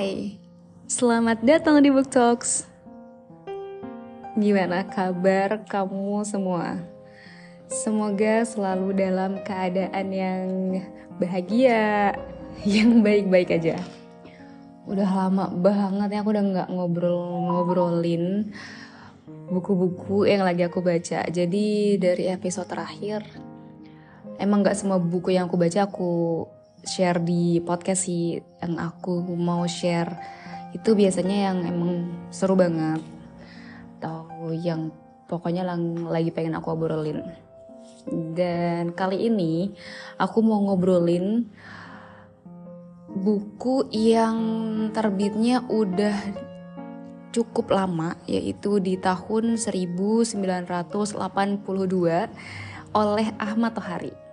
Hai, selamat datang di Book Talks. Gimana kabar kamu semua? Semoga selalu dalam keadaan yang bahagia, yang baik-baik aja. Udah lama banget ya aku udah nggak ngobrol-ngobrolin buku-buku yang lagi aku baca. Jadi dari episode terakhir, emang nggak semua buku yang aku baca aku share di podcast sih yang aku mau share. Itu biasanya yang emang seru banget. Atau yang pokoknya lang lagi pengen aku obrolin. Dan kali ini aku mau ngobrolin buku yang terbitnya udah cukup lama yaitu di tahun 1982 oleh Ahmad Tohari.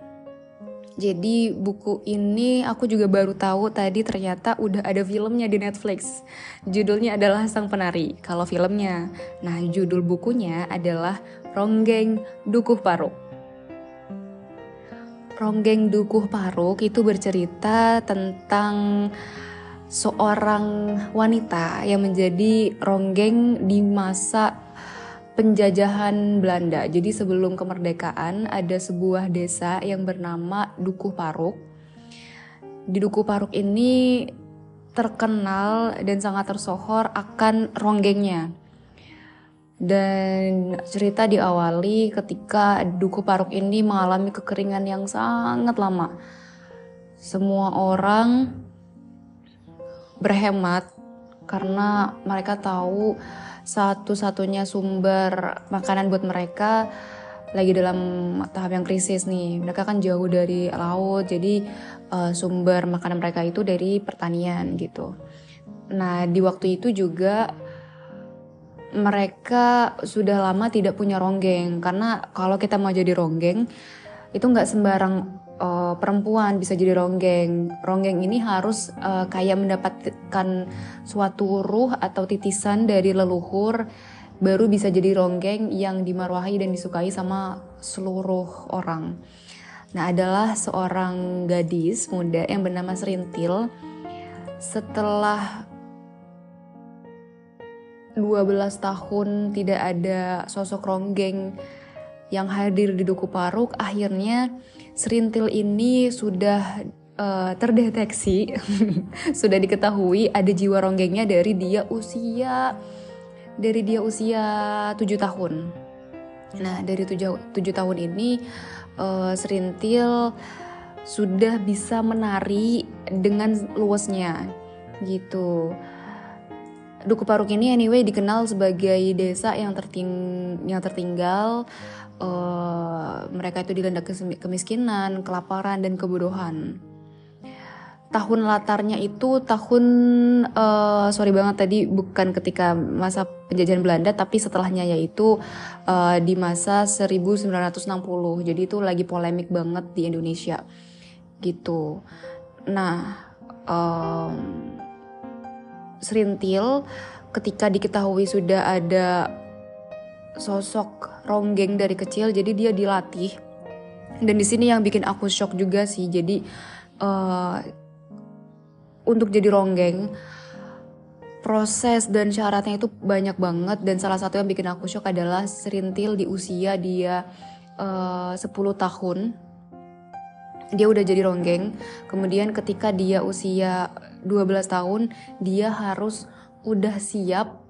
Jadi buku ini aku juga baru tahu tadi ternyata udah ada filmnya di Netflix. Judulnya adalah Sang Penari. Kalau filmnya, nah judul bukunya adalah Ronggeng Dukuh Paruk. Ronggeng Dukuh Paruk itu bercerita tentang seorang wanita yang menjadi ronggeng di masa penjajahan Belanda. Jadi sebelum kemerdekaan ada sebuah desa yang bernama Dukuh Paruk. Di Dukuh Paruk ini terkenal dan sangat tersohor akan ronggengnya. Dan cerita diawali ketika Dukuh Paruk ini mengalami kekeringan yang sangat lama. Semua orang berhemat karena mereka tahu satu-satunya sumber makanan buat mereka lagi dalam tahap yang krisis nih. Mereka kan jauh dari laut, jadi uh, sumber makanan mereka itu dari pertanian gitu. Nah, di waktu itu juga mereka sudah lama tidak punya ronggeng karena kalau kita mau jadi ronggeng itu nggak sembarang uh, perempuan bisa jadi ronggeng. Ronggeng ini harus uh, kayak mendapatkan suatu ruh atau titisan dari leluhur baru bisa jadi ronggeng yang dimarwahi dan disukai sama seluruh orang. Nah, adalah seorang gadis muda yang bernama Serintil. Setelah 12 tahun tidak ada sosok ronggeng yang hadir di Duku Paruk, akhirnya Serintil ini sudah uh, terdeteksi, sudah diketahui ada jiwa ronggengnya dari dia usia dari dia usia 7 tahun. Nah, dari 7, 7 tahun ini uh, Serintil sudah bisa menari dengan luasnya gitu. Duku Paruk ini anyway dikenal sebagai desa yang terting yang tertinggal uh, mereka itu dilanda kemiskinan, kelaparan dan kebodohan. Tahun latarnya itu tahun uh, sorry banget tadi bukan ketika masa penjajahan Belanda tapi setelahnya yaitu uh, di masa 1960. Jadi itu lagi polemik banget di Indonesia. Gitu. Nah, um, Serintil ketika diketahui sudah ada sosok ronggeng dari kecil jadi dia dilatih. Dan di sini yang bikin aku shock juga sih jadi uh, untuk jadi ronggeng proses dan syaratnya itu banyak banget. Dan salah satu yang bikin aku shock adalah serintil di usia dia uh, 10 tahun. Dia udah jadi ronggeng. Kemudian ketika dia usia 12 tahun dia harus udah siap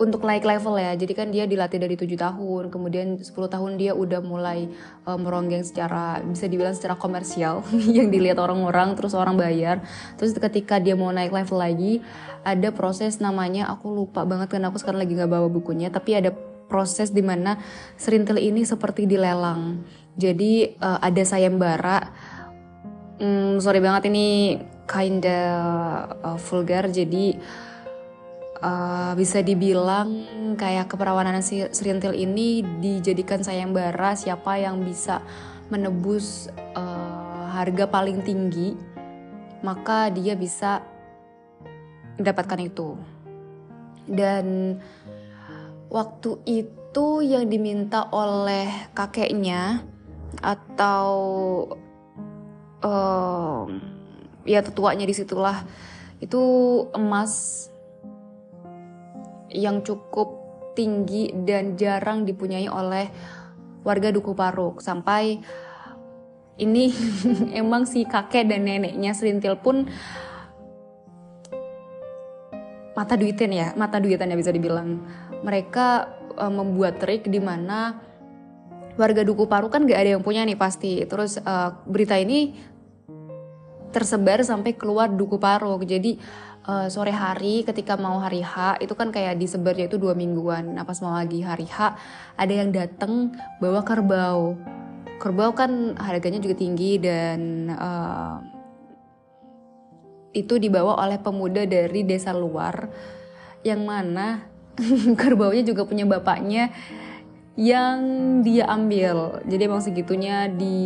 untuk naik level ya. Jadi kan dia dilatih dari tujuh tahun, kemudian 10 tahun dia udah mulai uh, meronggeng secara bisa dibilang secara komersial yang dilihat orang-orang terus orang bayar. Terus ketika dia mau naik level lagi, ada proses namanya aku lupa banget karena aku sekarang lagi nggak bawa bukunya, tapi ada proses di mana serintil ini seperti dilelang. Jadi uh, ada sayembara. Hmm, sorry banget ini kinda uh, vulgar jadi uh, bisa dibilang kayak keperawanan si Serintil ini dijadikan sayembara siapa yang bisa menebus uh, harga paling tinggi maka dia bisa mendapatkan itu. Dan waktu itu yang diminta oleh kakeknya atau uh, ya tetuanya di situlah itu emas yang cukup tinggi dan jarang dipunyai oleh warga Duku Paruk. Sampai ini emang si kakek dan neneknya Serintil pun mata duitan ya mata duitan ya bisa dibilang. Mereka uh, membuat trik di mana warga Duku Paruk kan gak ada yang punya nih pasti. Terus uh, berita ini tersebar sampai keluar Duku Paruk. Jadi uh, sore hari ketika mau hari H itu kan kayak disebarnya itu dua mingguan. Nah pas mau lagi hari H ada yang datang bawa kerbau. Kerbau kan harganya juga tinggi dan uh, itu dibawa oleh pemuda dari desa luar yang mana kerbaunya juga punya bapaknya yang dia ambil. Jadi emang segitunya di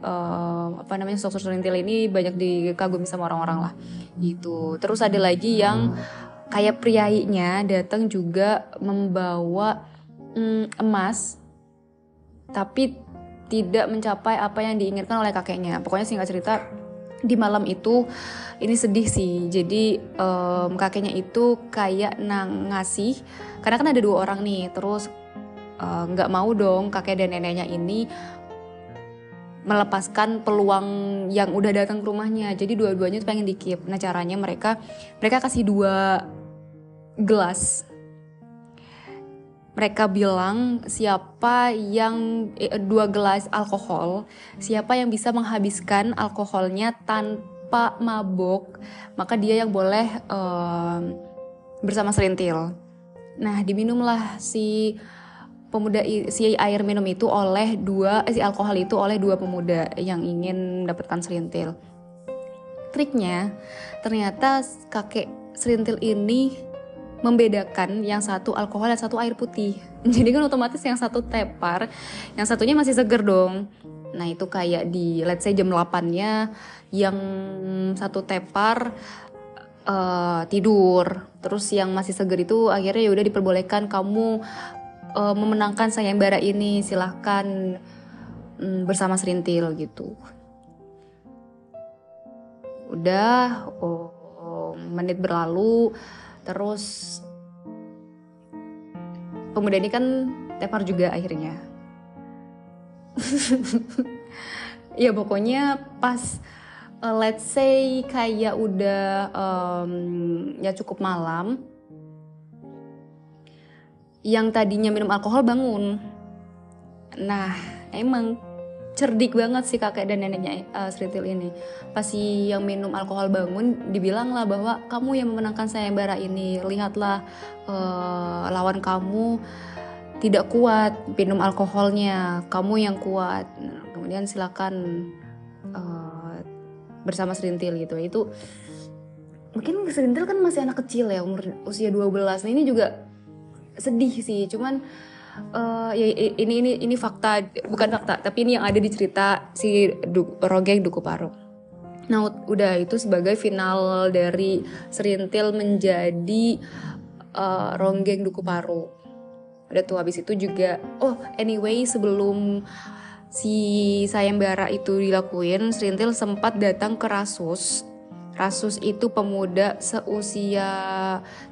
uh, apa namanya sosok Surintil ini banyak dikagumi sama orang-orang lah gitu. Terus ada lagi yang kayak priainya datang juga membawa mm, emas tapi tidak mencapai apa yang diinginkan oleh kakeknya. Pokoknya singkat cerita di malam itu ini sedih sih. Jadi um, kakeknya itu kayak nang ngasih karena kan ada dua orang nih. Terus nggak uh, mau dong kakek dan neneknya ini melepaskan peluang yang udah datang ke rumahnya. Jadi dua-duanya tuh pengen dikip. Nah caranya mereka mereka kasih dua gelas. Mereka bilang siapa yang eh, dua gelas alkohol, siapa yang bisa menghabiskan alkoholnya tanpa mabuk, maka dia yang boleh uh, bersama serintil. Nah diminumlah si pemuda si air minum itu oleh dua eh, si alkohol itu oleh dua pemuda yang ingin mendapatkan serintil. Triknya ternyata kakek serintil ini membedakan yang satu alkohol dan satu air putih. Jadi kan otomatis yang satu tepar, yang satunya masih seger dong. Nah itu kayak di let's say jam 8-nya yang satu tepar uh, tidur. Terus yang masih seger itu akhirnya ya udah diperbolehkan kamu uh, memenangkan sayembara ini silahkan um, bersama Serintil gitu. Udah oh, oh, menit berlalu terus pemuda ini kan tepar juga akhirnya. Ya pokoknya pas uh, let's say kayak udah um, ya cukup malam yang tadinya minum alkohol bangun. Nah, emang cerdik banget sih kakek dan neneknya uh, Sritil ini. Pas si yang minum alkohol bangun, dibilang lah bahwa kamu yang memenangkan sayembara ini. Lihatlah uh, lawan kamu tidak kuat minum alkoholnya, kamu yang kuat. Nah, kemudian silakan uh, bersama Serintil gitu. Itu mungkin Serintil kan masih anak kecil ya, umur usia 12. Nah, ini juga sedih sih cuman uh, ya ini ini ini fakta bukan fakta tapi ini yang ada di cerita si du, Rogeng Duku Paro. Nah udah itu sebagai final dari Serintil menjadi uh, Ronggeng Duku Paro. Udah tuh habis itu juga oh anyway sebelum si sayembara itu dilakuin Serintil sempat datang ke Rasus Rasus itu pemuda seusia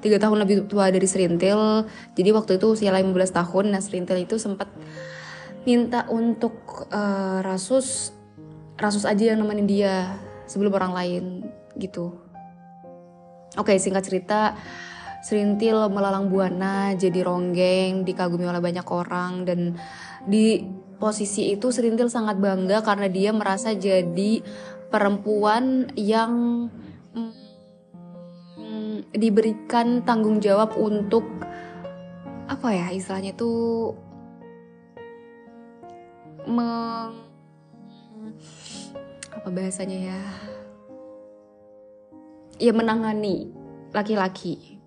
tiga tahun lebih tua dari Serintil. Jadi waktu itu usia 15 tahun. Nah Serintil itu sempat minta untuk uh, Rasus Rasus aja yang nemenin dia sebelum orang lain gitu. Oke singkat cerita Serintil melalang buana jadi ronggeng dikagumi oleh banyak orang dan di posisi itu Serintil sangat bangga karena dia merasa jadi perempuan yang mm, diberikan tanggung jawab untuk apa ya istilahnya itu meng apa bahasanya ya ya menangani laki-laki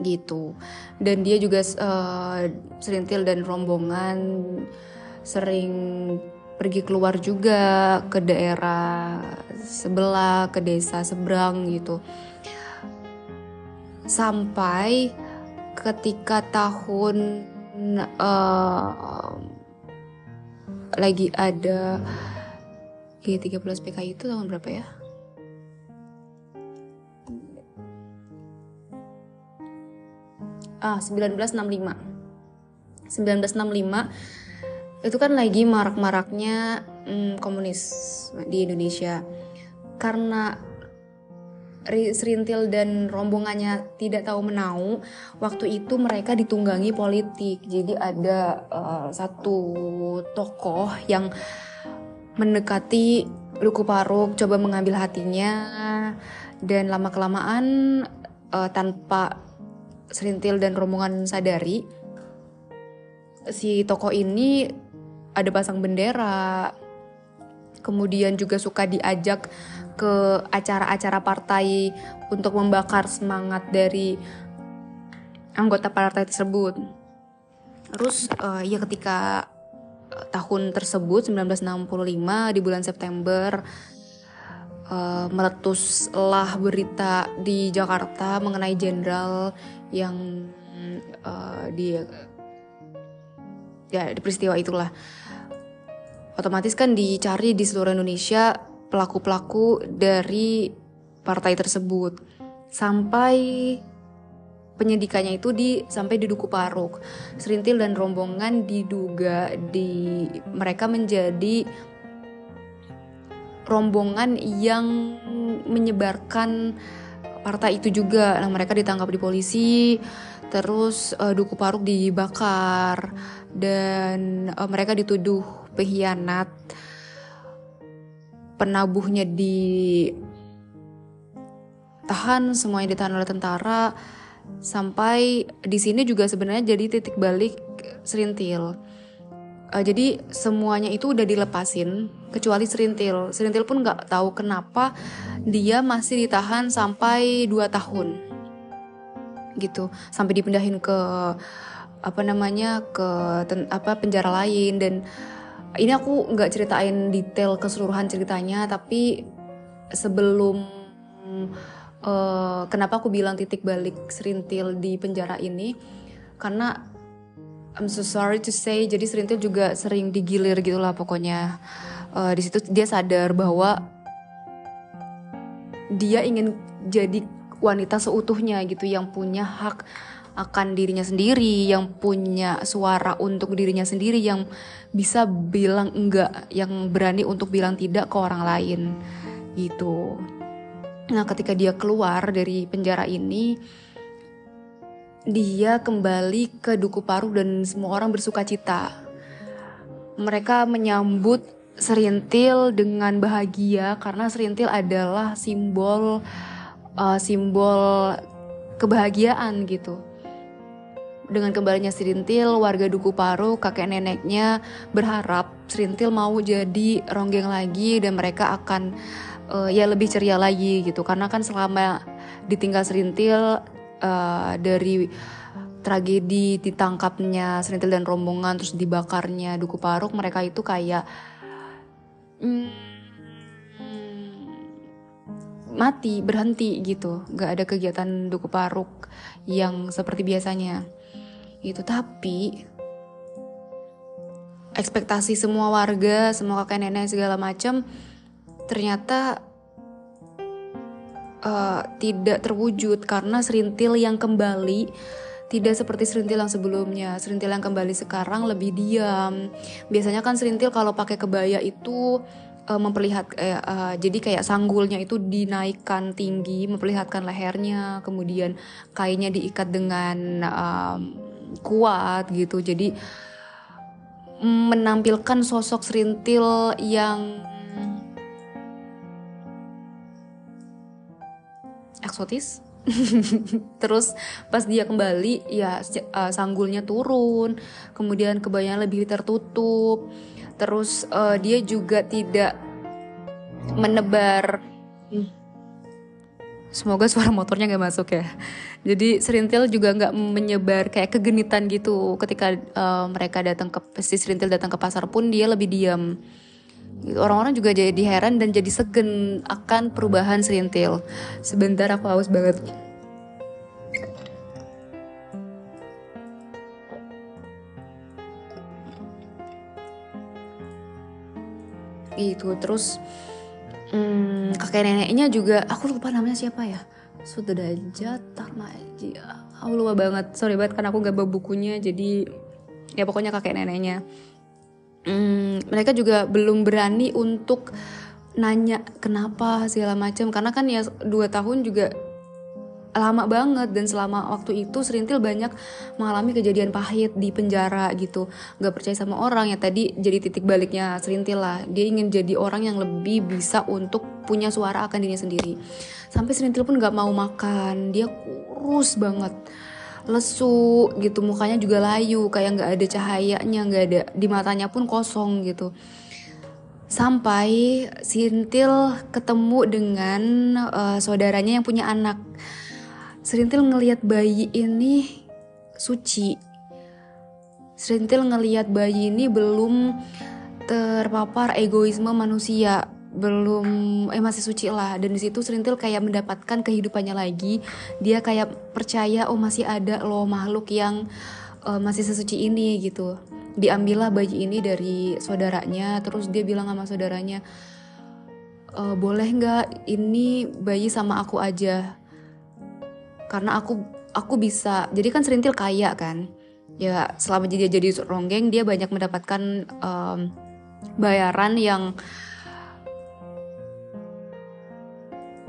gitu. Dan dia juga uh, serintil dan rombongan sering pergi keluar juga ke daerah sebelah, ke desa seberang gitu. Sampai ketika tahun uh, lagi ada G13 PKI itu tahun berapa ya? Ah, 1965. 1965 itu kan lagi marak-maraknya hmm, komunis di Indonesia karena Serintil dan rombongannya tidak tahu menau, waktu itu mereka ditunggangi politik. Jadi ada uh, satu tokoh yang mendekati Luku Paruk, coba mengambil hatinya, dan lama kelamaan uh, tanpa Serintil dan rombongan sadari, si tokoh ini ada pasang bendera, kemudian juga suka diajak ke acara-acara partai untuk membakar semangat dari anggota partai tersebut. Terus uh, ya ketika uh, tahun tersebut 1965 di bulan September uh, meletuslah berita di Jakarta mengenai jenderal yang uh, di ya di peristiwa itulah otomatis kan dicari di seluruh Indonesia pelaku-pelaku dari partai tersebut sampai penyidikannya itu di sampai di Duku Paruk. Serintil dan rombongan diduga di mereka menjadi rombongan yang menyebarkan partai itu juga. Nah, mereka ditangkap di polisi, terus uh, Duku Paruk dibakar dan uh, mereka dituduh pengkhianat penabuhnya di tahan semuanya ditahan oleh tentara sampai di sini juga sebenarnya jadi titik balik serintil uh, jadi semuanya itu udah dilepasin kecuali serintil serintil pun nggak tahu kenapa dia masih ditahan sampai 2 tahun. Gitu. Sampai dipindahin ke apa namanya ke ten, apa penjara lain. Dan ini aku nggak ceritain detail keseluruhan ceritanya tapi sebelum uh, kenapa aku bilang titik balik serintil di penjara ini karena I'm so sorry to say jadi serintil juga sering digilir gitulah pokoknya. Uh, di situ dia sadar bahwa dia ingin jadi wanita seutuhnya gitu yang punya hak akan dirinya sendiri, yang punya suara untuk dirinya sendiri, yang bisa bilang enggak, yang berani untuk bilang tidak ke orang lain gitu. Nah, ketika dia keluar dari penjara ini, dia kembali ke Duku Paru dan semua orang bersuka cita. Mereka menyambut Serintil dengan bahagia karena Serintil adalah simbol uh, simbol kebahagiaan gitu dengan kembalinya Serintil, warga Duku Paru, kakek neneknya berharap Serintil mau jadi ronggeng lagi dan mereka akan uh, ya lebih ceria lagi gitu. Karena kan selama ditinggal Serintil uh, dari tragedi ditangkapnya Serintil dan rombongan terus dibakarnya Duku Paruk, mereka itu kayak hmm, mati berhenti gitu nggak ada kegiatan duku paruk yang seperti biasanya gitu tapi ekspektasi semua warga semua kakek nenek segala macam ternyata uh, tidak terwujud karena serintil yang kembali tidak seperti serintil yang sebelumnya. Serintil yang kembali sekarang lebih diam. Biasanya kan serintil kalau pakai kebaya itu uh, memperlihat uh, uh, jadi kayak sanggulnya itu dinaikkan tinggi, memperlihatkan lehernya, kemudian kainnya diikat dengan um, kuat gitu. Jadi menampilkan sosok serintil yang eksotis. Terus pas dia kembali ya uh, sanggulnya turun kemudian kebayang lebih tertutup terus uh, dia juga tidak menebar hmm Semoga suara motornya nggak masuk ya. Jadi serintil juga nggak menyebar kayak kegenitan gitu. Ketika uh, mereka datang ke si serintil datang ke pasar pun dia lebih diam. Orang-orang juga jadi heran dan jadi segen akan perubahan serintil. Sebentar aku haus banget. Gitu. Terus hmm, kakek neneknya juga aku lupa namanya siapa ya. Sudrajat Tarmaji aku lupa banget. Sorry banget kan aku gak bawa bukunya jadi ya pokoknya kakek neneknya. Hmm, mereka juga belum berani untuk nanya kenapa segala macam. Karena kan ya dua tahun juga lama banget dan selama waktu itu Serintil banyak mengalami kejadian pahit di penjara gitu. Nggak percaya sama orang ya tadi jadi titik baliknya Serintil lah. Dia ingin jadi orang yang lebih bisa untuk punya suara akan dirinya sendiri. Sampai Serintil pun nggak mau makan. Dia kurus banget lesu gitu mukanya juga layu kayak nggak ada cahayanya nggak ada di matanya pun kosong gitu. Sampai Sintil ketemu dengan uh, saudaranya yang punya anak Serintil ngelihat bayi ini suci. Serintil ngelihat bayi ini belum terpapar egoisme manusia, belum eh masih suci lah dan di situ Serintil kayak mendapatkan kehidupannya lagi. Dia kayak percaya oh masih ada loh makhluk yang uh, masih sesuci ini gitu. Diambillah bayi ini dari saudaranya, terus dia bilang sama saudaranya, e, boleh nggak ini bayi sama aku aja karena aku aku bisa. Jadi kan serintil kaya kan. Ya selama dia jadi ronggeng dia banyak mendapatkan um, bayaran yang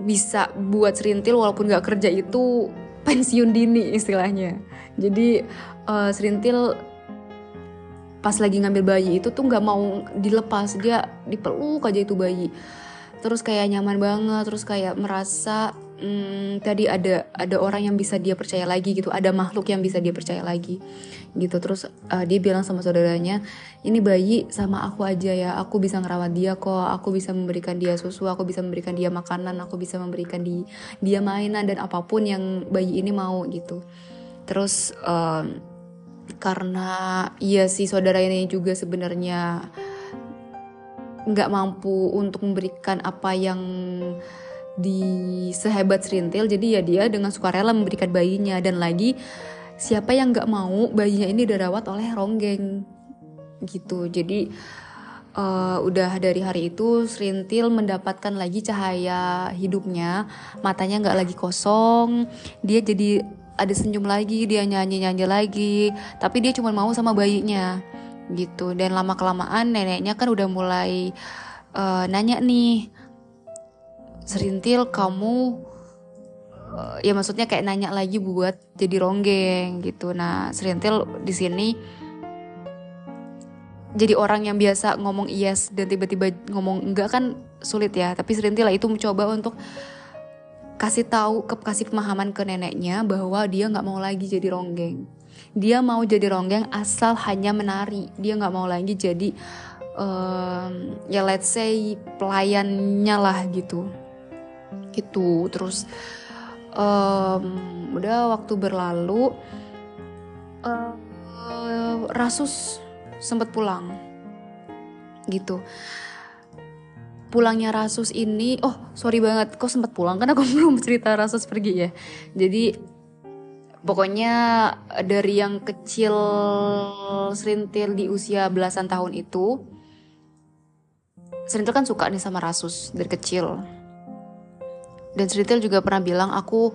bisa buat serintil walaupun gak kerja itu pensiun dini istilahnya. Jadi uh, serintil pas lagi ngambil bayi itu tuh nggak mau dilepas. Dia dipeluk aja itu bayi. Terus kayak nyaman banget terus kayak merasa hmm, tadi ada ada orang yang bisa dia percaya lagi gitu ada makhluk yang bisa dia percaya lagi gitu. Terus uh, dia bilang sama saudaranya ini bayi sama aku aja ya aku bisa ngerawat dia kok aku bisa memberikan dia susu aku bisa memberikan dia makanan aku bisa memberikan di dia mainan dan apa pun yang bayi ini mau gitu. Terus um, karena iya si saudara ini juga sebenarnya nggak mampu untuk memberikan apa yang di sehebat Serintil jadi ya dia dengan sukarela memberikan bayinya. Dan lagi siapa yang nggak mau bayinya ini dirawat oleh ronggeng gitu. Jadi uh, udah dari hari itu Serintil mendapatkan lagi cahaya hidupnya. Matanya nggak lagi kosong. Dia jadi ada senyum lagi dia nyanyi nyanyi lagi. Tapi dia cuma mau sama bayinya. Gitu. Dan lama kelamaan neneknya kan udah mulai uh, nanya nih serintil kamu uh, ya maksudnya kayak nanya lagi buat jadi ronggeng gitu. Nah serintil di sini jadi orang yang biasa ngomong yes dan tiba-tiba ngomong enggak kan sulit ya. Tapi serintil itu mencoba untuk kasih tahu ke kasih pemahaman ke neneknya bahwa dia nggak mau lagi jadi ronggeng. Dia mau jadi ronggeng asal hanya menari. Dia nggak mau lagi jadi um, ya let's say pelayannya lah gitu gitu. Terus um, udah waktu berlalu uh, Rasus sempat pulang gitu. Pulangnya Rasus ini oh sorry banget kok sempat pulang? Kan aku belum cerita Rasus pergi ya. Jadi pokoknya dari yang kecil serintil di usia belasan tahun itu serintil kan suka nih sama Rasus dari kecil dan Sritil juga pernah bilang aku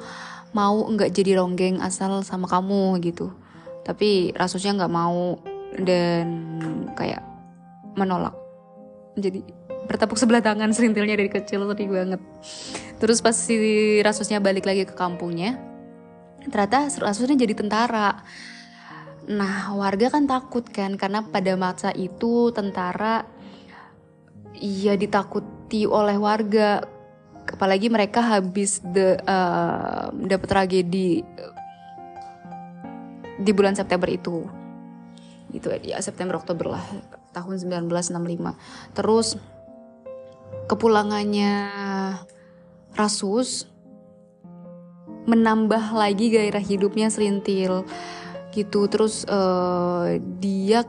mau nggak jadi ronggeng asal sama kamu gitu. Tapi Rasusnya nggak mau dan kayak menolak. Jadi bertepuk sebelah tangan serintilnya dari kecil sedih banget. Terus pas si Rasusnya balik lagi ke kampungnya ternyata Rasusnya jadi tentara. Nah warga kan takut kan karena pada masa itu tentara ya ditakuti oleh warga apalagi mereka habis de uh, dapat tragedi di bulan September itu. Gitu ya September Oktober lah tahun 1965 terus kepulangannya Rasus menambah lagi gairah hidupnya selintil gitu terus uh, dia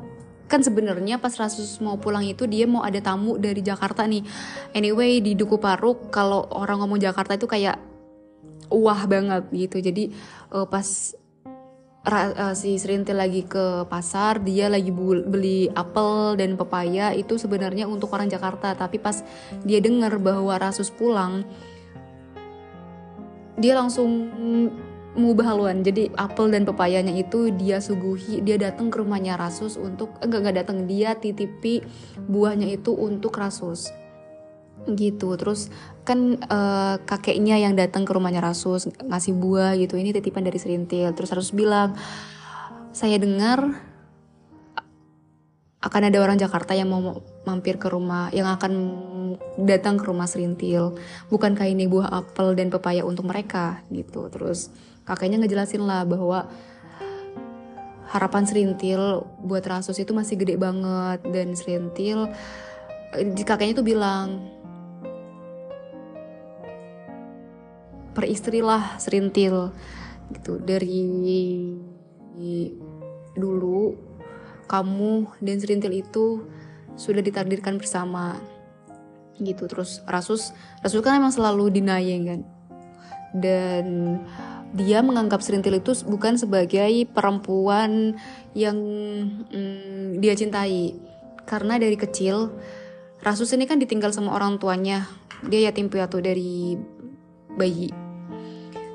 kan sebenarnya pas Rasus mau pulang itu dia mau ada tamu dari Jakarta nih. Anyway di Duku Paruk kalau orang ngomong Jakarta itu kayak wah banget gitu. Jadi uh, pas uh, si Serintil lagi ke pasar dia lagi beli apel dan pepaya itu sebenarnya untuk orang Jakarta. Tapi pas dia dengar bahwa Rasus pulang dia langsung mengubah haluan. Jadi apel dan pepayanya itu dia suguhi dia datang ke rumahnya Rasus untuk enggak enggak datang dia titipi buahnya itu untuk Rasus. Gitu. Terus kan uh, kakeknya yang datang ke rumahnya Rasus ngasih buah gitu. Ini titipan dari Serintil terus Rasus bilang saya dengar akan ada orang Jakarta yang mau mampir ke rumah yang akan datang ke rumah Serintil bukankah ini buah apel dan pepaya untuk mereka? Gitu. Terus kakeknya ngejelasin lah bahwa harapan Serintil buat Rasus itu masih gede banget. Dan Serintil eh, kakeknya tuh bilang peristrilah serintil gitu. Dari dulu kamu dan serintil itu sudah ditakdirkan bersama. Gitu. Terus Rasus Rasus kan emang selalu denying kan. Dan dia menganggap serintil itu bukan sebagai perempuan yang mm, dia cintai karena dari kecil Rasus ini kan ditinggal sama orang tuanya dia yatim piatu dari bayi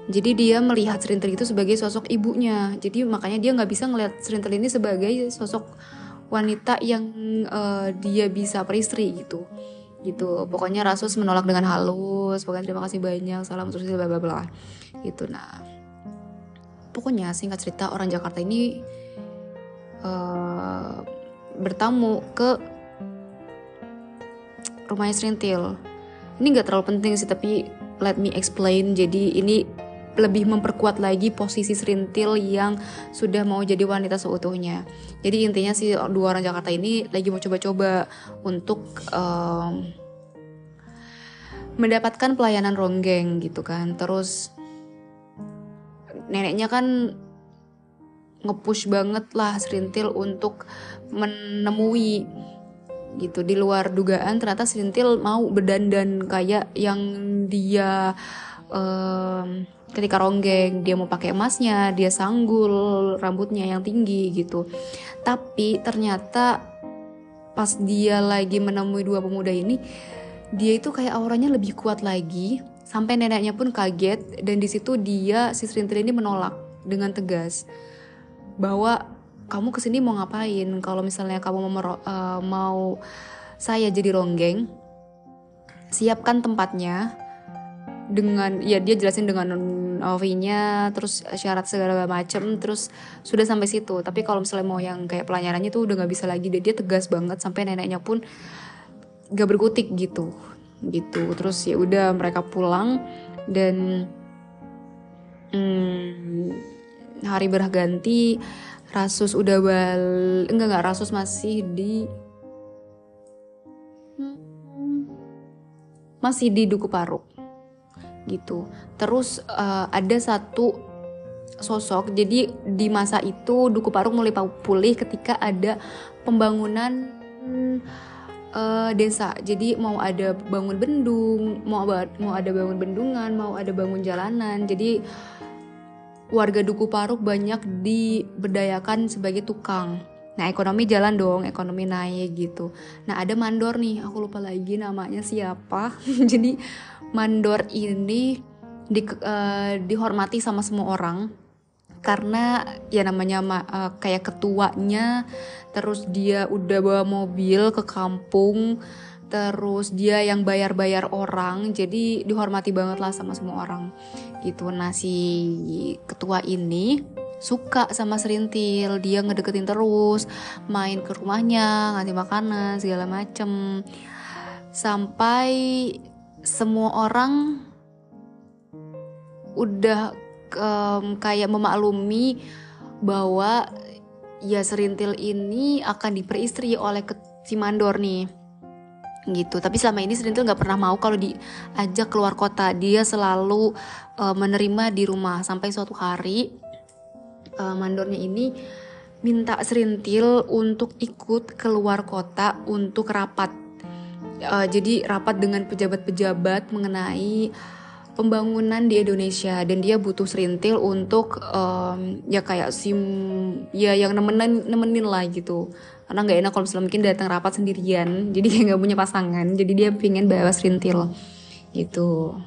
jadi dia melihat Serintil itu sebagai sosok ibunya. Jadi makanya dia nggak bisa ngelihat Serintil ini sebagai sosok wanita yang uh, dia bisa peristri gitu. Gitu. Pokoknya Rasus menolak dengan halus. Pokoknya terima kasih banyak. Salam terus bla bla bla. Gitu. Nah, pokoknya singkat cerita orang Jakarta ini uh, bertamu ke rumahnya Serintil. Ini nggak terlalu penting sih tapi let me explain. Jadi ini lebih memperkuat lagi posisi Serintil yang sudah mau jadi wanita seutuhnya. Jadi intinya si dua orang Jakarta ini lagi mau coba-coba untuk um, mendapatkan pelayanan ronggeng gitu kan. Terus neneknya kan ngepush banget lah Serintil untuk menemui gitu di luar dugaan ternyata Serintil mau berdandan kayak yang dia um, ketika ronggeng dia mau pakai emasnya dia sanggul rambutnya yang tinggi gitu. Tapi ternyata pas dia lagi menemui dua pemuda ini dia itu kayak auranya lebih kuat lagi. Sampai neneknya pun kaget dan di situ dia si Serintil ini menolak dengan tegas bahwa kamu ke sini mau ngapain? Kalau misalnya kamu mau, uh, mau saya jadi ronggeng siapkan tempatnya dengan ya dia jelasin dengan OV-nya terus syarat segala macem terus sudah sampai situ. Tapi kalau misalnya mau yang kayak pelayarannya tuh udah nggak bisa lagi. Dia, dia tegas banget sampai neneknya pun gak berkutik gitu. Gitu. Terus ya udah mereka pulang dan hmm, hari berganti Rasus udah bal enggak enggak Rasus masih di hmm, masih di Duku Paruk gitu. Terus uh, ada satu sosok. Jadi di masa itu Duku Parung mulai pulih ketika ada pembangunan uh, desa. Jadi mau ada bangun bendung, mau mau ada bangun bendungan, mau ada bangun jalanan. Jadi warga Duku Paruk banyak diberdayakan sebagai tukang. Nah ekonomi jalan dong, ekonomi naik gitu. Nah ada mandor nih, aku lupa lagi namanya siapa. Jadi mandor ini di, uh, dihormati sama semua orang. Karena ya namanya uh, kayak ketuanya terus dia udah bawa mobil ke kampung terus dia yang bayar-bayar orang jadi dihormati banget lah sama semua orang. Gitu. Nah si ketua ini suka sama Serintil dia ngedeketin terus main ke rumahnya ngasih makanan segala macem. Sampai semua orang udah um, kayak memaklumi bahwa ya serintil ini akan diperistri oleh si mandor nih. Gitu. Tapi selama ini serintil nggak pernah mau kalau diajak keluar kota. Dia selalu uh, menerima di rumah. Sampai suatu hari uh, mandornya ini minta serintil untuk ikut keluar kota untuk rapat uh, jadi rapat dengan pejabat-pejabat mengenai pembangunan di Indonesia. Dan dia butuh serintil untuk um, ya kayak sim ya yang nemenin nemenin lah gitu. Karena nggak enak kalau misalnya mungkin datang rapat sendirian jadi nggak punya pasangan. Jadi dia pengen bawa serintil gitu.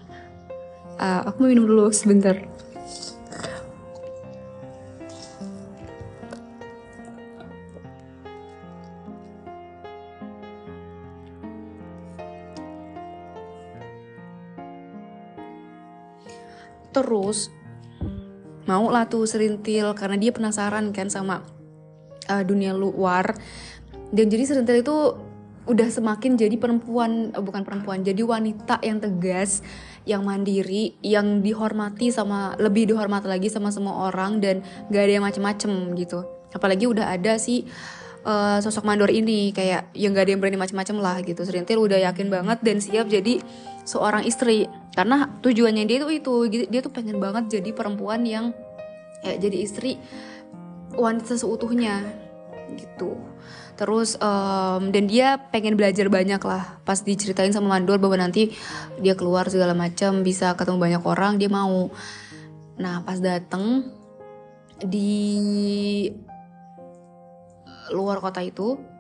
Uh, aku mau minum dulu sebentar terus mau lah tuh serintil karena dia penasaran kan sama uh, dunia luar. Dan jadi serintil itu udah semakin jadi perempuan uh, bukan perempuan jadi wanita yang tegas yang mandiri yang dihormati sama lebih dihormati lagi sama semua orang dan gak ada yang macem-macem gitu. Apalagi udah ada si uh, sosok mandor ini kayak yang gak ada yang berani macem-macem lah gitu. Serintil udah yakin banget dan siap jadi seorang istri. Karena tujuannya dia tuh itu dia tuh pengen banget jadi perempuan yang ya jadi istri wanita seutuhnya gitu. Terus um, dan dia pengen belajar banyak lah. Pas diceritain sama Mandor bahwa nanti dia keluar segala macam bisa ketemu banyak orang dia mau. Nah pas dateng di luar kota itu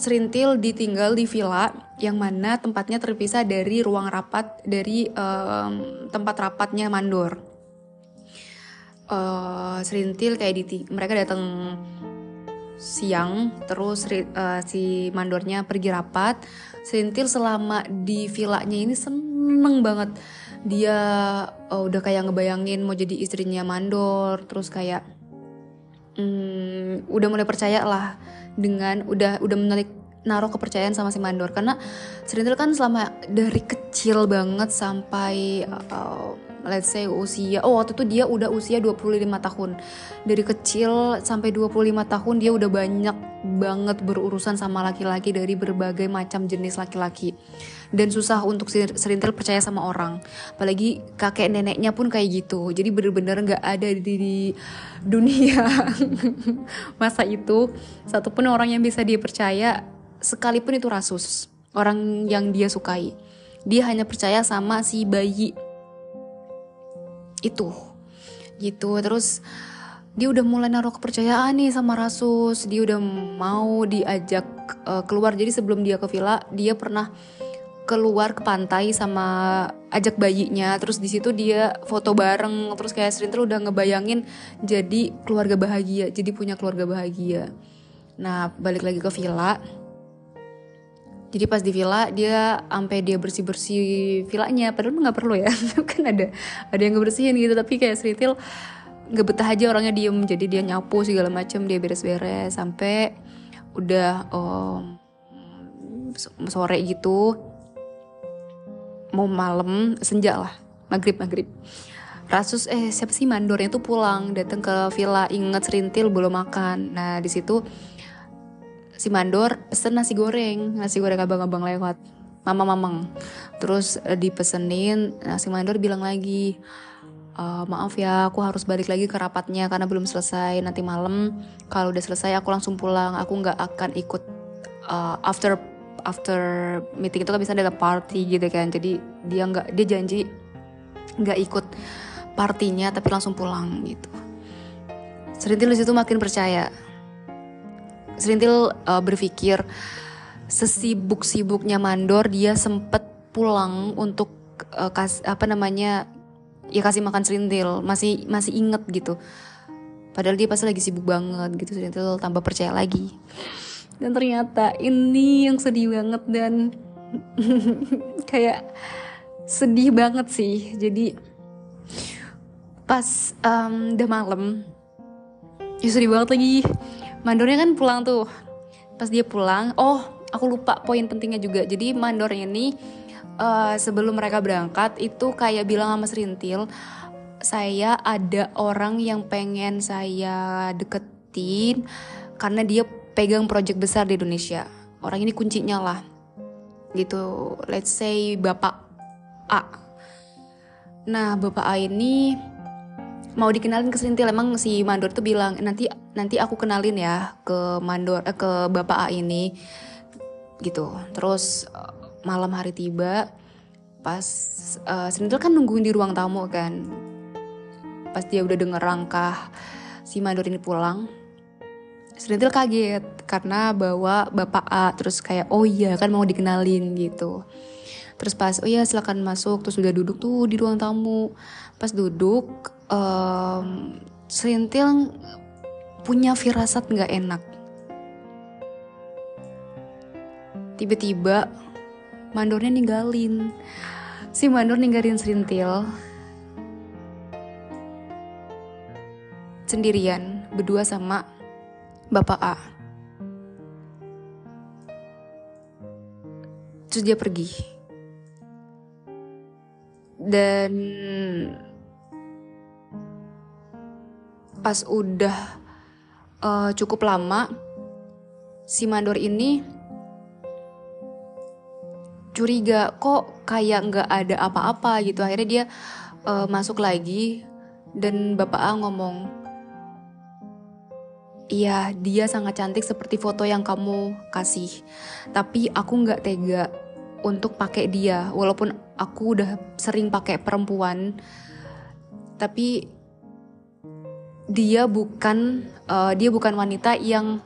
Serintil ditinggal di villa yang mana tempatnya terpisah dari ruang rapat dari um, tempat rapatnya Mandor. Uh, serintil kayak di mereka datang siang terus uh, si mandornya pergi rapat. Serintil selama di villanya ini seneng banget. Dia uh, udah kayak ngebayangin mau jadi istrinya mandor terus kayak um, udah mulai percaya lah dengan udah udah menarik naruh kepercayaan sama si mandor. Karena serintil kan selama dari kecil banget sampai uh, let's say usia oh waktu itu dia udah usia 25 tahun. Dari kecil sampai 25 tahun dia udah banyak banget berurusan sama laki-laki dari berbagai macam jenis laki-laki. Dan susah untuk serintil percaya sama orang. Apalagi kakek neneknya pun kayak gitu. Jadi bener-bener nggak ada di, di dunia masa itu. Satupun orang yang bisa dia percaya sekalipun itu rasus orang yang dia sukai. Dia hanya percaya sama si bayi itu. Gitu. Terus dia udah mulai naruh kepercayaan nih sama Rasus. Dia udah mau diajak uh, keluar. Jadi sebelum dia ke villa dia pernah keluar ke pantai sama ajak bayinya. Terus di situ dia foto bareng. Terus kayak Serintel udah ngebayangin jadi keluarga bahagia. Jadi punya keluarga bahagia. Nah balik lagi ke villa jadi pas di villa dia sampai dia bersih bersih villanya. Padahal nggak perlu ya kan ada ada yang ngebersihin gitu. Tapi kayak Sritil nggak betah aja orangnya diem. Jadi dia nyapu segala macam dia beres-beres. Sampai udah um, sore gitu. Mau malam senja lah. Maghrib maghrib. Rasus eh siapa sih mandornya tuh pulang. Datang ke villa. Inget serintil belum makan. Nah di situ si mandor pesen nasi goreng nasi goreng abang-abang lewat mama mamang terus uh, dipesenin nasi mandor bilang lagi uh, maaf ya aku harus balik lagi ke rapatnya karena belum selesai. Nanti malam kalau udah selesai aku langsung pulang. Aku nggak akan ikut uh, after after meeting itu kan bisa ada party gitu kan. Jadi dia nggak dia janji nggak ikut partinya tapi langsung pulang gitu. Serintil di situ makin percaya Serintil uh, berpikir sesibuk-sibuknya mandor dia sempet pulang untuk uh, kas apa namanya ya kasih makan Serintil masih masih inget gitu. Padahal dia pasti lagi sibuk banget gitu Serintil tambah percaya lagi. Dan ternyata ini yang sedih banget dan kayak sedih banget sih. Jadi pas um, udah malam ya sedih banget lagi mandornya kan pulang tuh. Pas dia pulang oh aku lupa poin pentingnya juga. Jadi mandornya ini uh, sebelum mereka berangkat itu kayak bilang sama Serintil saya ada orang yang pengen saya deketin karena dia pegang project besar di Indonesia. Orang ini kuncinya lah. Gitu. Let's say bapak A. Nah bapak A ini mau dikenalin ke Serintil emang si Mandor tuh bilang nanti nanti aku kenalin ya ke Mandor eh, ke Bapak A ini. Gitu. Terus eh, malam hari tiba pas uh, Serintil kan nungguin di ruang tamu kan. Pas dia udah denger langkah si Mandor ini pulang Serintil kaget karena bawa Bapak A terus kayak oh iya kan mau dikenalin gitu. Terus pas oh ya silakan masuk terus udah duduk tuh di ruang tamu. Pas duduk um, serintil punya firasat nggak enak. Tiba-tiba mandornya ninggalin. Si mandor ninggalin serintil sendirian berdua sama bapak A. Terus dia pergi. Dan pas udah uh, cukup lama si mandor ini curiga kok kayak nggak ada apa-apa gitu akhirnya dia uh, masuk lagi dan bapak A ngomong Iya, dia sangat cantik seperti foto yang kamu kasih. Tapi aku nggak tega untuk pakai dia, walaupun aku udah sering pakai perempuan. Tapi dia bukan uh, dia bukan wanita yang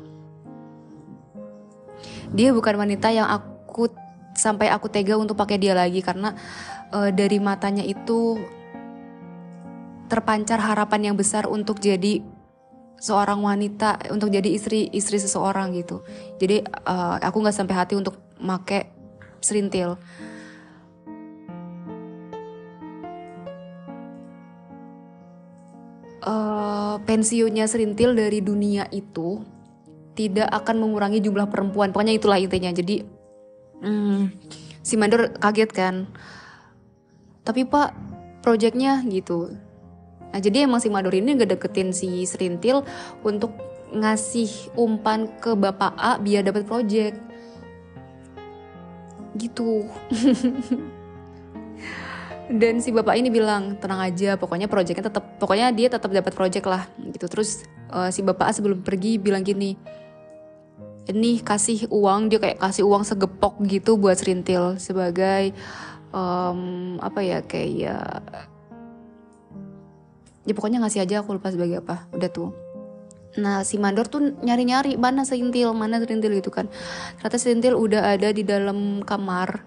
dia bukan wanita yang aku sampai aku tega untuk pakai dia lagi karena uh, dari matanya itu terpancar harapan yang besar untuk jadi seorang wanita untuk jadi istri istri seseorang gitu. Jadi uh, aku nggak sampai hati untuk make serintil uh, pensiunnya serintil dari dunia itu tidak akan mengurangi jumlah perempuan pokoknya itulah intinya jadi Hmm, si mandor kaget kan. Tapi pak, proyeknya gitu. Nah jadi emang si mandor ini gak deketin si Serintil untuk ngasih umpan ke bapak A biar dapat proyek. Gitu. Dan si bapak ini bilang tenang aja, pokoknya proyeknya tetap, pokoknya dia tetap dapat proyek lah, gitu. Terus uh, si bapak sebelum pergi bilang gini, ini kasih uang dia kayak kasih uang segepok gitu buat serintil sebagai um, apa ya kayak ya pokoknya ngasih aja aku lupa sebagai apa udah tuh Nah si mandor tuh nyari-nyari mana serintil, mana serintil gitu kan. Ternyata serintil udah ada di dalam kamar,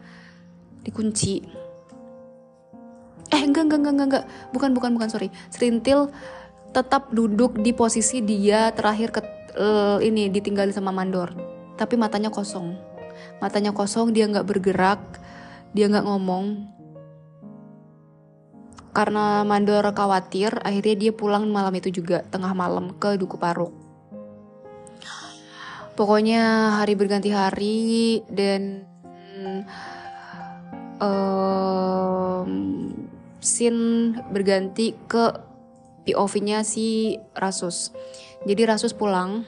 dikunci. Eh enggak enggak enggak enggak, bukan bukan bukan sorry. Serintil tetap duduk di posisi dia terakhir ke uh, ini ditinggalin sama mandor. Tapi matanya kosong. Matanya kosong dia nggak bergerak dia nggak ngomong. Karena mandor khawatir akhirnya dia pulang malam itu juga tengah malam ke Duku Paruk. Pokoknya hari berganti hari dan um, scene berganti ke POV-nya si Rasus jadi Rasus pulang.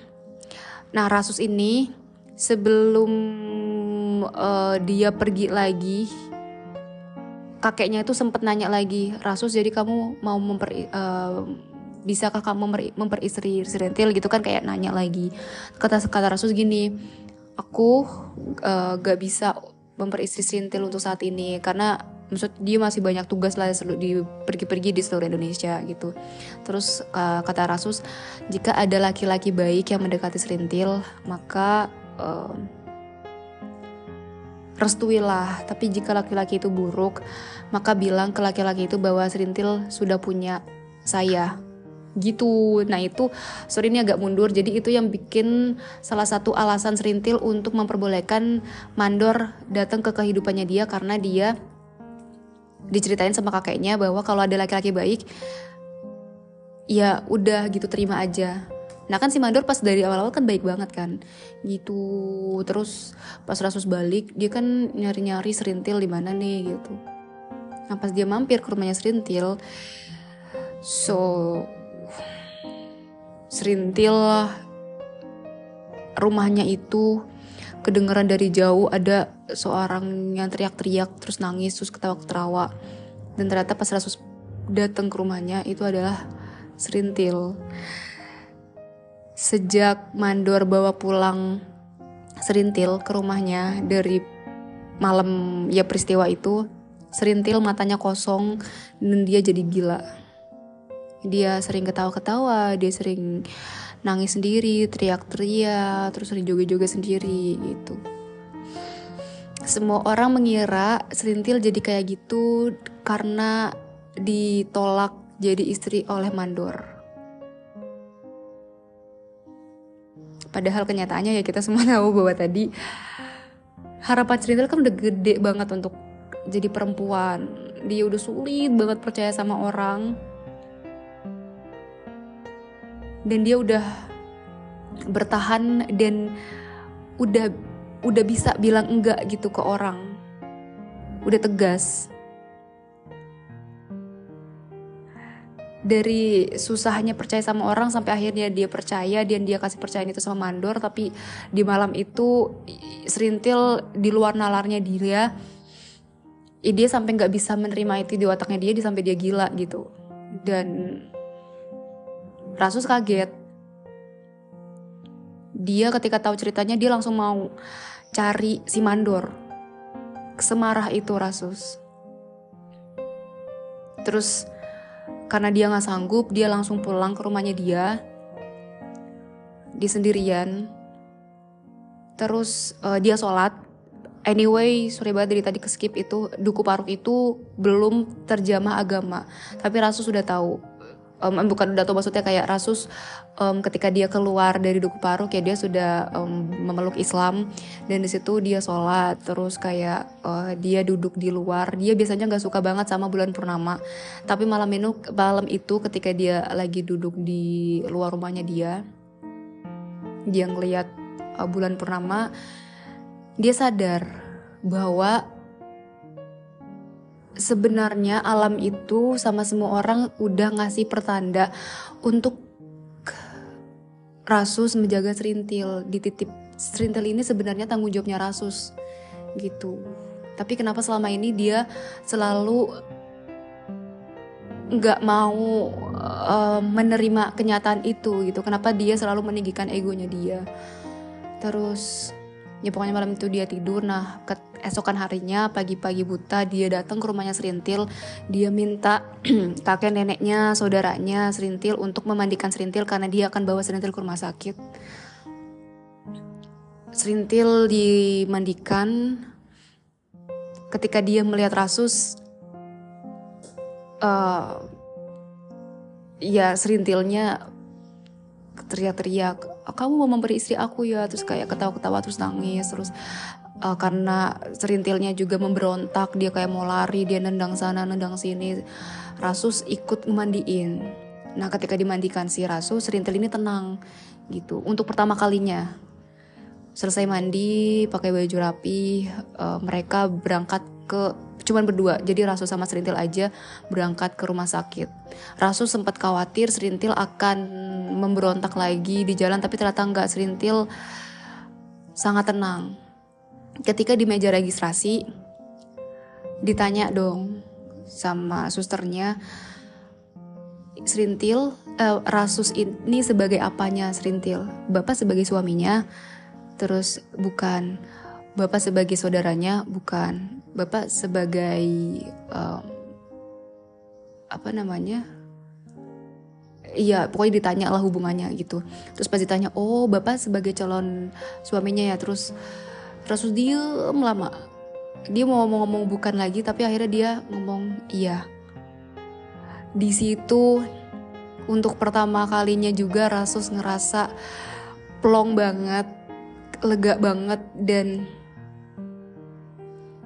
Nah Rasus ini sebelum uh, dia pergi lagi, kakeknya itu sempat nanya lagi, Rasus jadi kamu mau memper uh, bisakah kamu memper, memperistri Sirentil gitu kan kayak nanya lagi. Kata kata Rasus gini, aku uh, gak bisa memperistri Sirentil untuk saat ini karena maksud dia masih banyak tugas lah di pergi-pergi di seluruh Indonesia gitu. Terus uh, kata Rasus, jika ada laki-laki baik yang mendekati Serintil, maka uh, restuilah. Tapi jika laki-laki itu buruk, maka bilang ke laki-laki itu bahwa Serintil sudah punya saya gitu. Nah itu sorry ini agak mundur. Jadi itu yang bikin salah satu alasan Serintil untuk memperbolehkan Mandor datang ke kehidupannya dia karena dia diceritain sama kakeknya bahwa kalau ada laki-laki baik ya udah gitu terima aja Nah kan si Mandor pas dari awal-awal kan baik banget kan gitu terus pas Rasus balik dia kan nyari-nyari Serintil di mana nih gitu. Nah pas dia mampir ke rumahnya Serintil so Serintil rumahnya itu kedengeran dari jauh ada seorang yang teriak-teriak terus nangis terus ketawa-ketawa. Dan ternyata pas Rasus datang ke rumahnya itu adalah Serintil sejak Mandor bawa pulang Serintil ke rumahnya dari malam ya peristiwa itu Serintil matanya kosong dan dia jadi gila. Dia sering ketawa-ketawa dia sering nangis sendiri, teriak-teriak, terus sering joget-joget sendiri gitu. Semua orang mengira Serintil jadi kayak gitu karena ditolak jadi istri oleh Mandor. Padahal kenyataannya ya kita semua tahu bahwa tadi harapan Serintil kan udah gede banget untuk jadi perempuan. Dia udah sulit banget percaya sama orang. Dan dia udah bertahan dan udah udah bisa bilang enggak gitu ke orang. Udah tegas. Dari susahnya percaya sama orang sampai akhirnya dia percaya dan dia kasih percaya itu sama Mandor tapi di malam itu serintil di luar nalarnya dia dia sampai nggak bisa menerima itu di otaknya dia, dia sampai dia gila gitu dan Rasus kaget dia ketika tahu ceritanya dia langsung mau cari si Mandor. Semarah itu Rasus. Terus karena dia nggak sanggup, dia langsung pulang ke rumahnya dia. Di sendirian. Terus uh, dia sholat. Anyway, sorry banget dari tadi ke skip itu duku paruk itu belum terjamah agama. Tapi Rasus sudah tahu um, bukan tahu maksudnya kayak Rasus um, ketika dia keluar dari Duku Paruk ya dia sudah um, memeluk Islam dan di situ dia sholat terus kayak uh, dia duduk di luar. Dia biasanya nggak suka banget sama bulan purnama. Tapi malam itu malam itu ketika dia lagi duduk di luar rumahnya dia dia ngelihat uh, bulan purnama dia sadar bahwa sebenarnya alam itu sama semua orang udah ngasih pertanda untuk Rasus menjaga Serintil dititip Serintil ini sebenarnya tanggung jawabnya Rasus gitu. Tapi kenapa selama ini dia selalu nggak mau uh, menerima kenyataan itu gitu? Kenapa dia selalu meninggikan egonya dia? Terus ya pokoknya malam itu dia tidur. Nah esokan harinya pagi-pagi buta dia datang ke rumahnya Serintil dia minta kakek neneknya saudaranya Serintil untuk memandikan Serintil karena dia akan bawa Serintil ke rumah sakit. Serintil dimandikan. Ketika dia melihat Rasus uh, ya Serintilnya teriak-teriak kamu mau memberi istri aku ya? Terus kayak ketawa-ketawa terus nangis terus uh, karena serintilnya juga memberontak dia kayak mau lari dia nendang sana nendang sini. Rasus ikut memandiin nah ketika dimandikan si Rasus serintil ini tenang gitu. Untuk pertama kalinya selesai mandi pakai baju rapi uh, mereka berangkat ke cuman berdua. Jadi Rasul sama Serintil aja berangkat ke rumah sakit. Rasul sempat khawatir Serintil akan memberontak lagi di jalan tapi ternyata nggak Serintil sangat tenang. Ketika di meja registrasi ditanya dong sama susternya Serintil uh, Rasus ini sebagai apanya Serintil? Bapak sebagai suaminya? Terus bukan Bapak sebagai saudaranya bukan Bapak sebagai um, apa namanya? Iya, pokoknya ditanya lah hubungannya gitu. Terus pas ditanya, oh bapak sebagai calon suaminya ya, terus terus dia lama. Dia mau ngomong-ngomong bukan lagi, tapi akhirnya dia ngomong iya. Di situ untuk pertama kalinya juga Rasus ngerasa plong banget, lega banget dan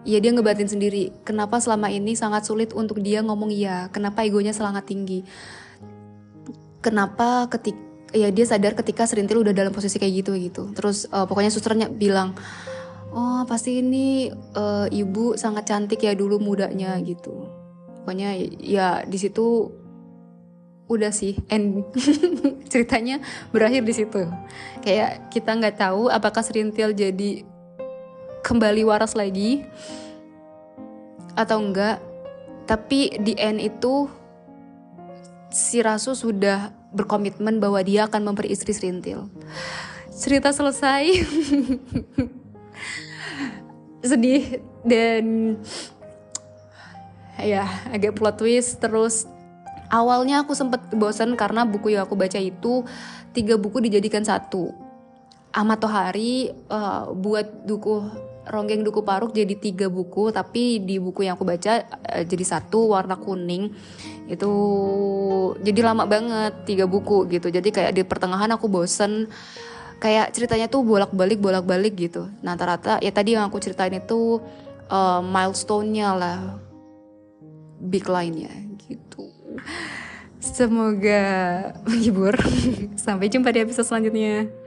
ya dia ngebatin sendiri. Kenapa selama ini sangat sulit untuk dia ngomong iya? Kenapa egonya sangat tinggi? Kenapa ketik ya dia sadar ketika serintil udah dalam posisi kayak gitu gitu. Terus uh, pokoknya susternya bilang oh pasti ini uh, ibu sangat cantik ya dulu mudanya gitu. Pokoknya ya di situ udah sih end. Ceritanya berakhir di situ. Kayak kita nggak tahu apakah serintil jadi kembali waras lagi? Atau enggak? Tapi di end itu si Rasu sudah berkomitmen bahwa dia akan memberi istri serintil cerita selesai. Sedih dan ya agak plot twist. Terus awalnya aku sempet bosan karena buku yang aku baca itu tiga buku dijadikan satu. Ahmad Tohari uh, buat duku Ronggeng Duku Paruk jadi tiga buku tapi di buku yang aku baca uh, jadi satu warna kuning. Itu jadi lama banget tiga buku gitu. Jadi kayak di pertengahan aku bosen. Kayak ceritanya tuh bolak-balik bolak-balik gitu. Nah rata-rata ya tadi yang aku ceritain itu uh, milestone-nya lah. Big line-nya gitu. Semoga menghibur. Sampai jumpa di episode selanjutnya